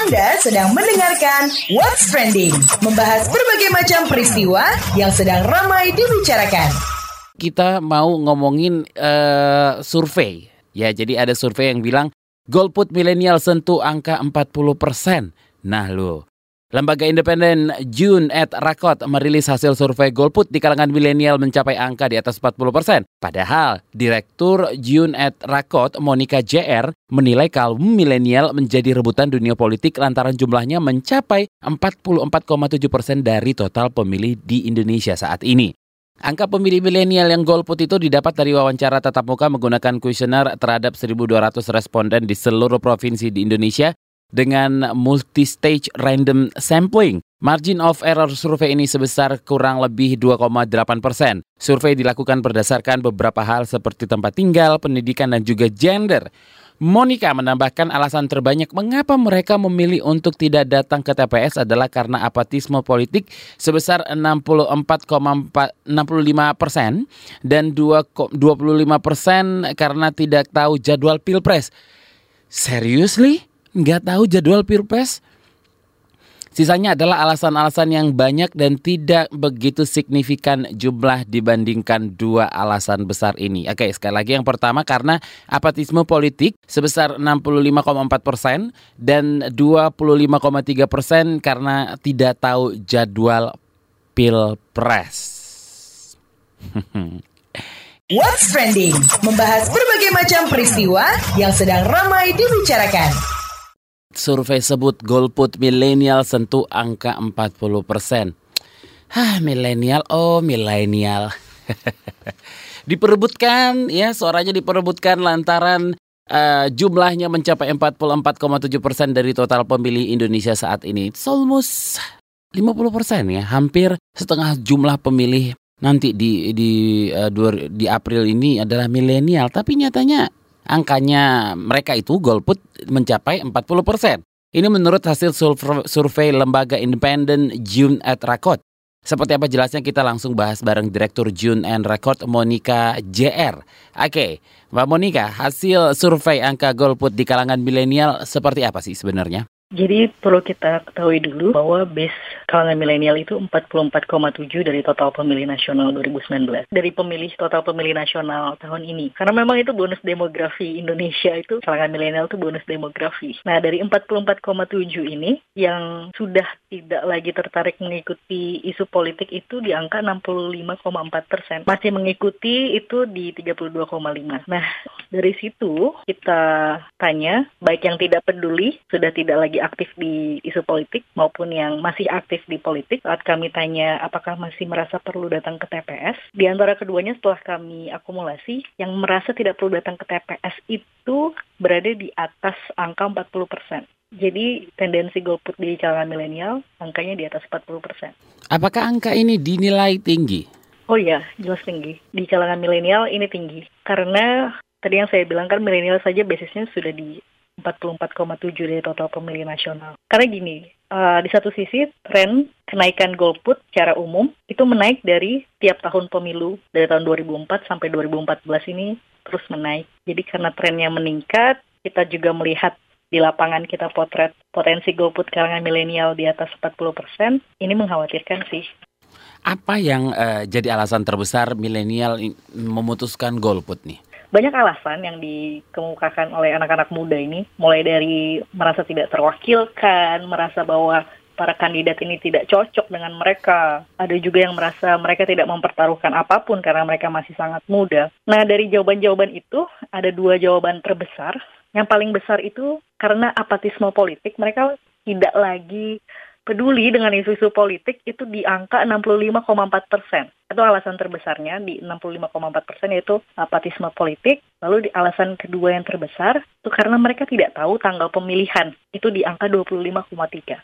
Anda sedang mendengarkan What's Trending, membahas berbagai macam peristiwa yang sedang ramai dibicarakan. Kita mau ngomongin uh, survei. Ya, jadi ada survei yang bilang golput milenial sentuh angka 40%. Nah, lo Lembaga independen June at Rakot merilis hasil survei golput di kalangan milenial mencapai angka di atas 40 persen. Padahal, Direktur June at Rakot, Monica JR, menilai kaum milenial menjadi rebutan dunia politik lantaran jumlahnya mencapai 44,7 persen dari total pemilih di Indonesia saat ini. Angka pemilih milenial yang golput itu didapat dari wawancara tatap muka menggunakan kuesioner terhadap 1.200 responden di seluruh provinsi di Indonesia dengan multi-stage random sampling. Margin of error survei ini sebesar kurang lebih 2,8 persen. Survei dilakukan berdasarkan beberapa hal seperti tempat tinggal, pendidikan, dan juga gender. Monica menambahkan alasan terbanyak mengapa mereka memilih untuk tidak datang ke TPS adalah karena apatisme politik sebesar 64,65 persen dan 25 persen karena tidak tahu jadwal pilpres. Seriously? Nggak tahu jadwal pilpres. Sisanya adalah alasan-alasan yang banyak dan tidak begitu signifikan jumlah dibandingkan dua alasan besar ini. Oke, sekali lagi yang pertama karena apatisme politik sebesar 65,4 persen dan 25,3 persen karena tidak tahu jadwal pilpres. What's Trending? Membahas berbagai macam peristiwa yang sedang ramai dibicarakan. Survei sebut golput milenial sentuh angka 40 persen. Hah, milenial, oh milenial. diperebutkan, ya suaranya diperebutkan lantaran uh, jumlahnya mencapai 44,7 persen dari total pemilih Indonesia saat ini. It's almost 50 persen ya, hampir setengah jumlah pemilih nanti di di uh, di April ini adalah milenial. Tapi nyatanya angkanya mereka itu golput mencapai 40 persen. Ini menurut hasil survei lembaga independen June at Rakot. Seperti apa jelasnya kita langsung bahas bareng Direktur June and Record Monica JR. Oke, Mbak Monica, hasil survei angka golput di kalangan milenial seperti apa sih sebenarnya? Jadi perlu kita ketahui dulu bahwa base kalangan milenial itu 44,7 dari total pemilih nasional 2019. Dari pemilih total pemilih nasional tahun ini. Karena memang itu bonus demografi Indonesia itu kalangan milenial itu bonus demografi. Nah dari 44,7 ini yang sudah tidak lagi tertarik mengikuti isu politik itu di angka 65,4 persen. Masih mengikuti itu di 32,5. Nah dari situ kita tanya baik yang tidak peduli sudah tidak lagi aktif di isu politik maupun yang masih aktif di politik. Saat kami tanya apakah masih merasa perlu datang ke TPS, di antara keduanya setelah kami akumulasi, yang merasa tidak perlu datang ke TPS itu berada di atas angka 40 persen. Jadi tendensi golput di kalangan milenial angkanya di atas 40 persen. Apakah angka ini dinilai tinggi? Oh iya, jelas tinggi. Di kalangan milenial ini tinggi. Karena tadi yang saya bilang kan milenial saja basisnya sudah di 44,7 dari total pemilih nasional. Karena gini, uh, di satu sisi tren kenaikan golput secara umum itu menaik dari tiap tahun pemilu dari tahun 2004 sampai 2014 ini terus menaik. Jadi karena trennya meningkat, kita juga melihat di lapangan kita potret potensi golput kalangan milenial di atas 40 persen, ini mengkhawatirkan sih. Apa yang uh, jadi alasan terbesar milenial memutuskan golput nih? Banyak alasan yang dikemukakan oleh anak-anak muda ini, mulai dari merasa tidak terwakilkan, merasa bahwa para kandidat ini tidak cocok dengan mereka. Ada juga yang merasa mereka tidak mempertaruhkan apa pun karena mereka masih sangat muda. Nah, dari jawaban-jawaban itu ada dua jawaban terbesar. Yang paling besar itu karena apatisme politik, mereka tidak lagi peduli dengan isu-isu politik itu di angka 65,4 persen. Itu alasan terbesarnya di 65,4 persen yaitu apatisme politik. Lalu di alasan kedua yang terbesar itu karena mereka tidak tahu tanggal pemilihan itu di angka 25,3.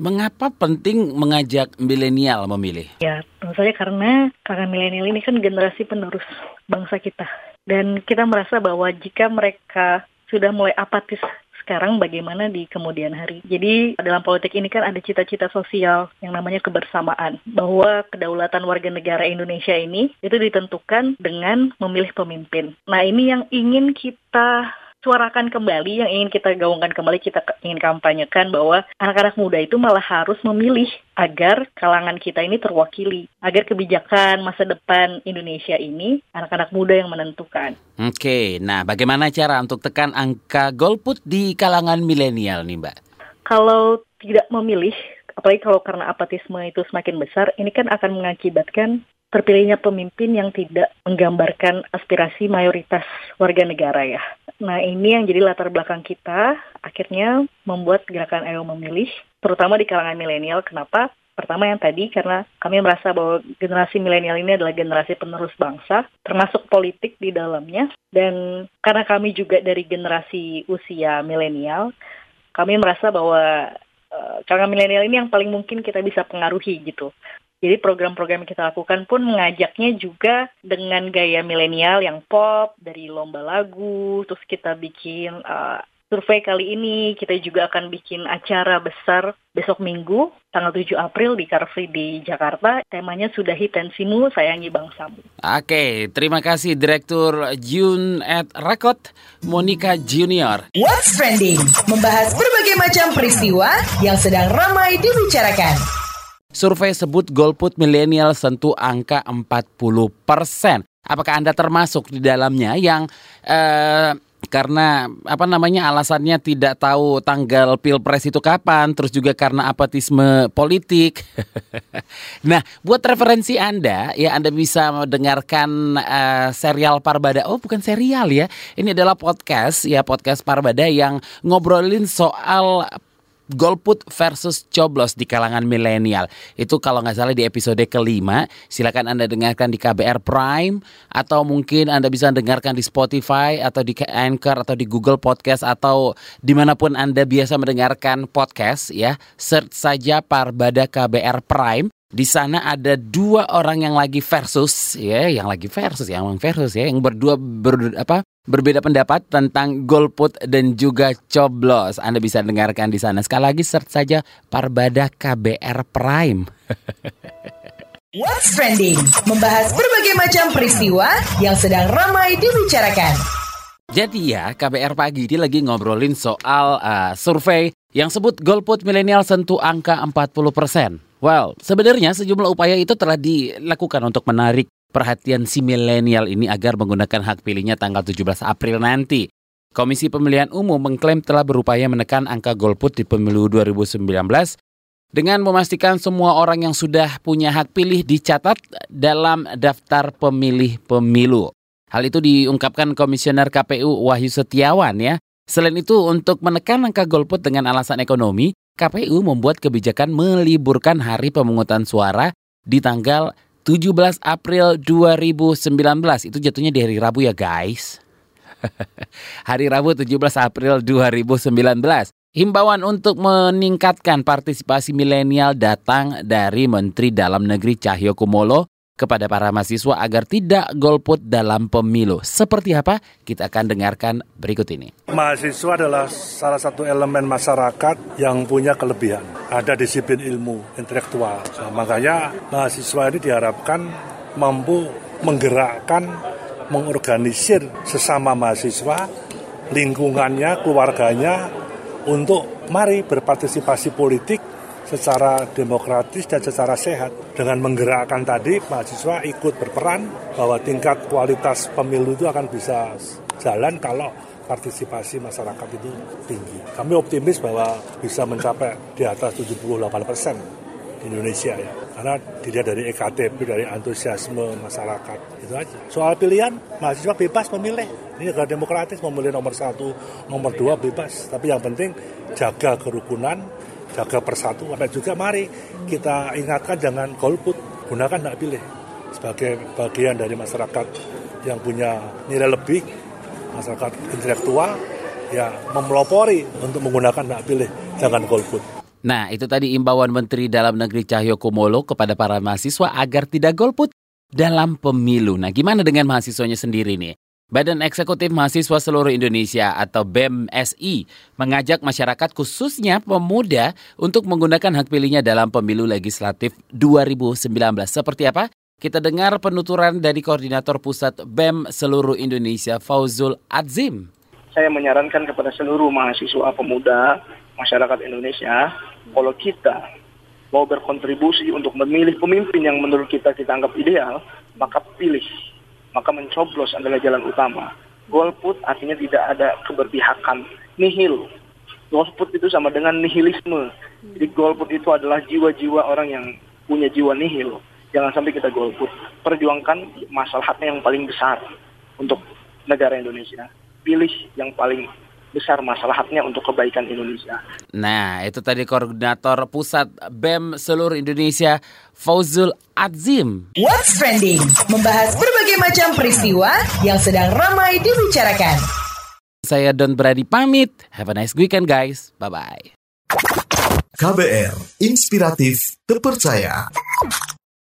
Mengapa penting mengajak milenial memilih? Ya, tentu saja karena kakak milenial ini kan generasi penerus bangsa kita. Dan kita merasa bahwa jika mereka sudah mulai apatis sekarang bagaimana di kemudian hari. Jadi dalam politik ini kan ada cita-cita sosial yang namanya kebersamaan bahwa kedaulatan warga negara Indonesia ini itu ditentukan dengan memilih pemimpin. Nah ini yang ingin kita suarakan kembali yang ingin kita gaungkan kembali kita ingin kampanyekan bahwa anak-anak muda itu malah harus memilih agar kalangan kita ini terwakili agar kebijakan masa depan Indonesia ini anak-anak muda yang menentukan. Oke, nah bagaimana cara untuk tekan angka golput di kalangan milenial nih Mbak? Kalau tidak memilih, apalagi kalau karena apatisme itu semakin besar, ini kan akan mengakibatkan terpilihnya pemimpin yang tidak menggambarkan aspirasi mayoritas warga negara ya. Nah ini yang jadi latar belakang kita akhirnya membuat gerakan Ayo Memilih, terutama di kalangan milenial. Kenapa? Pertama yang tadi karena kami merasa bahwa generasi milenial ini adalah generasi penerus bangsa, termasuk politik di dalamnya. Dan karena kami juga dari generasi usia milenial, kami merasa bahwa uh, kalangan milenial ini yang paling mungkin kita bisa pengaruhi gitu. Jadi program-program yang kita lakukan pun mengajaknya juga dengan gaya milenial yang pop dari lomba lagu, terus kita bikin uh, survei kali ini kita juga akan bikin acara besar besok minggu tanggal 7 April di Car Free di Jakarta. Temanya sudah tensimu sayangi bangsamu. Oke, terima kasih Direktur Jun at Record Monica Junior. What's trending? Membahas berbagai macam peristiwa yang sedang ramai dibicarakan. Survei sebut golput milenial sentuh angka 40 persen. Apakah Anda termasuk di dalamnya yang eh, karena apa namanya alasannya tidak tahu tanggal pilpres itu kapan, terus juga karena apatisme politik. nah, buat referensi Anda, ya Anda bisa mendengarkan uh, serial Parbada. Oh, bukan serial ya, ini adalah podcast ya podcast Parbada yang ngobrolin soal golput versus coblos di kalangan milenial. Itu kalau nggak salah di episode kelima. Silakan Anda dengarkan di KBR Prime atau mungkin Anda bisa dengarkan di Spotify atau di Anchor atau di Google Podcast atau di mana pun Anda biasa mendengarkan podcast ya. Search saja Parbada KBR Prime. Di sana ada dua orang yang lagi versus ya, yang lagi versus, yang versus ya, yang berdua ber, apa berbeda pendapat tentang golput dan juga coblos. Anda bisa dengarkan di sana. Sekali lagi search saja Parbada KBR Prime. What's Trending membahas berbagai macam peristiwa yang sedang ramai dibicarakan. Jadi ya, KBR pagi ini lagi ngobrolin soal uh, survei yang sebut golput milenial sentuh angka 40%. Well, sebenarnya sejumlah upaya itu telah dilakukan untuk menarik perhatian si milenial ini agar menggunakan hak pilihnya tanggal 17 April nanti. Komisi Pemilihan Umum mengklaim telah berupaya menekan angka golput di pemilu 2019 dengan memastikan semua orang yang sudah punya hak pilih dicatat dalam daftar pemilih pemilu. Hal itu diungkapkan Komisioner KPU Wahyu Setiawan ya. Selain itu, untuk menekan angka golput dengan alasan ekonomi, KPU membuat kebijakan meliburkan hari pemungutan suara di tanggal 17 April 2019 itu jatuhnya di hari Rabu ya guys. hari Rabu 17 April 2019. Himbauan untuk meningkatkan partisipasi milenial datang dari Menteri Dalam Negeri Cahyo Kumolo kepada para mahasiswa agar tidak golput dalam pemilu. Seperti apa? Kita akan dengarkan berikut ini. Mahasiswa adalah salah satu elemen masyarakat yang punya kelebihan. Ada disiplin ilmu intelektual. Nah, makanya mahasiswa ini diharapkan mampu menggerakkan, mengorganisir sesama mahasiswa, lingkungannya, keluarganya untuk mari berpartisipasi politik secara demokratis dan secara sehat. Dengan menggerakkan tadi, mahasiswa ikut berperan bahwa tingkat kualitas pemilu itu akan bisa jalan kalau partisipasi masyarakat itu tinggi. Kami optimis bahwa bisa mencapai di atas 78 persen Indonesia ya. Karena dilihat dari EKTP, dari antusiasme masyarakat. Itu aja. Soal pilihan, mahasiswa bebas memilih. Ini negara demokratis, memilih nomor satu, nomor dua bebas. Tapi yang penting jaga kerukunan, jaga persatu sampai juga mari kita ingatkan jangan golput gunakan hak pilih sebagai bagian dari masyarakat yang punya nilai lebih masyarakat intelektual ya memelopori untuk menggunakan hak pilih jangan golput Nah, itu tadi imbauan Menteri Dalam Negeri Cahyo Kumolo kepada para mahasiswa agar tidak golput dalam pemilu. Nah, gimana dengan mahasiswanya sendiri nih? Badan Eksekutif Mahasiswa Seluruh Indonesia atau BEMSI mengajak masyarakat khususnya pemuda untuk menggunakan hak pilihnya dalam pemilu legislatif 2019. Seperti apa? Kita dengar penuturan dari Koordinator Pusat BEM Seluruh Indonesia Fauzul Adzim. saya menyarankan kepada seluruh mahasiswa pemuda masyarakat Indonesia, kalau kita mau berkontribusi untuk memilih pemimpin yang menurut kita kita anggap ideal, maka pilih, maka mencoblos adalah jalan utama. Golput artinya tidak ada keberpihakan, nihil. Golput itu sama dengan nihilisme. Jadi golput itu adalah jiwa-jiwa orang yang punya jiwa nihil. Jangan sampai kita golput. Perjuangkan masalahnya yang paling besar untuk negara Indonesia. Pilih yang paling besar masalahnya untuk kebaikan Indonesia. Nah, itu tadi koordinator pusat BEM seluruh Indonesia, Fauzul Azim. What's Trending? Membahas berbagai macam peristiwa yang sedang ramai dibicarakan. Saya Don Brady pamit. Have a nice weekend guys. Bye-bye. KBR, inspiratif, terpercaya.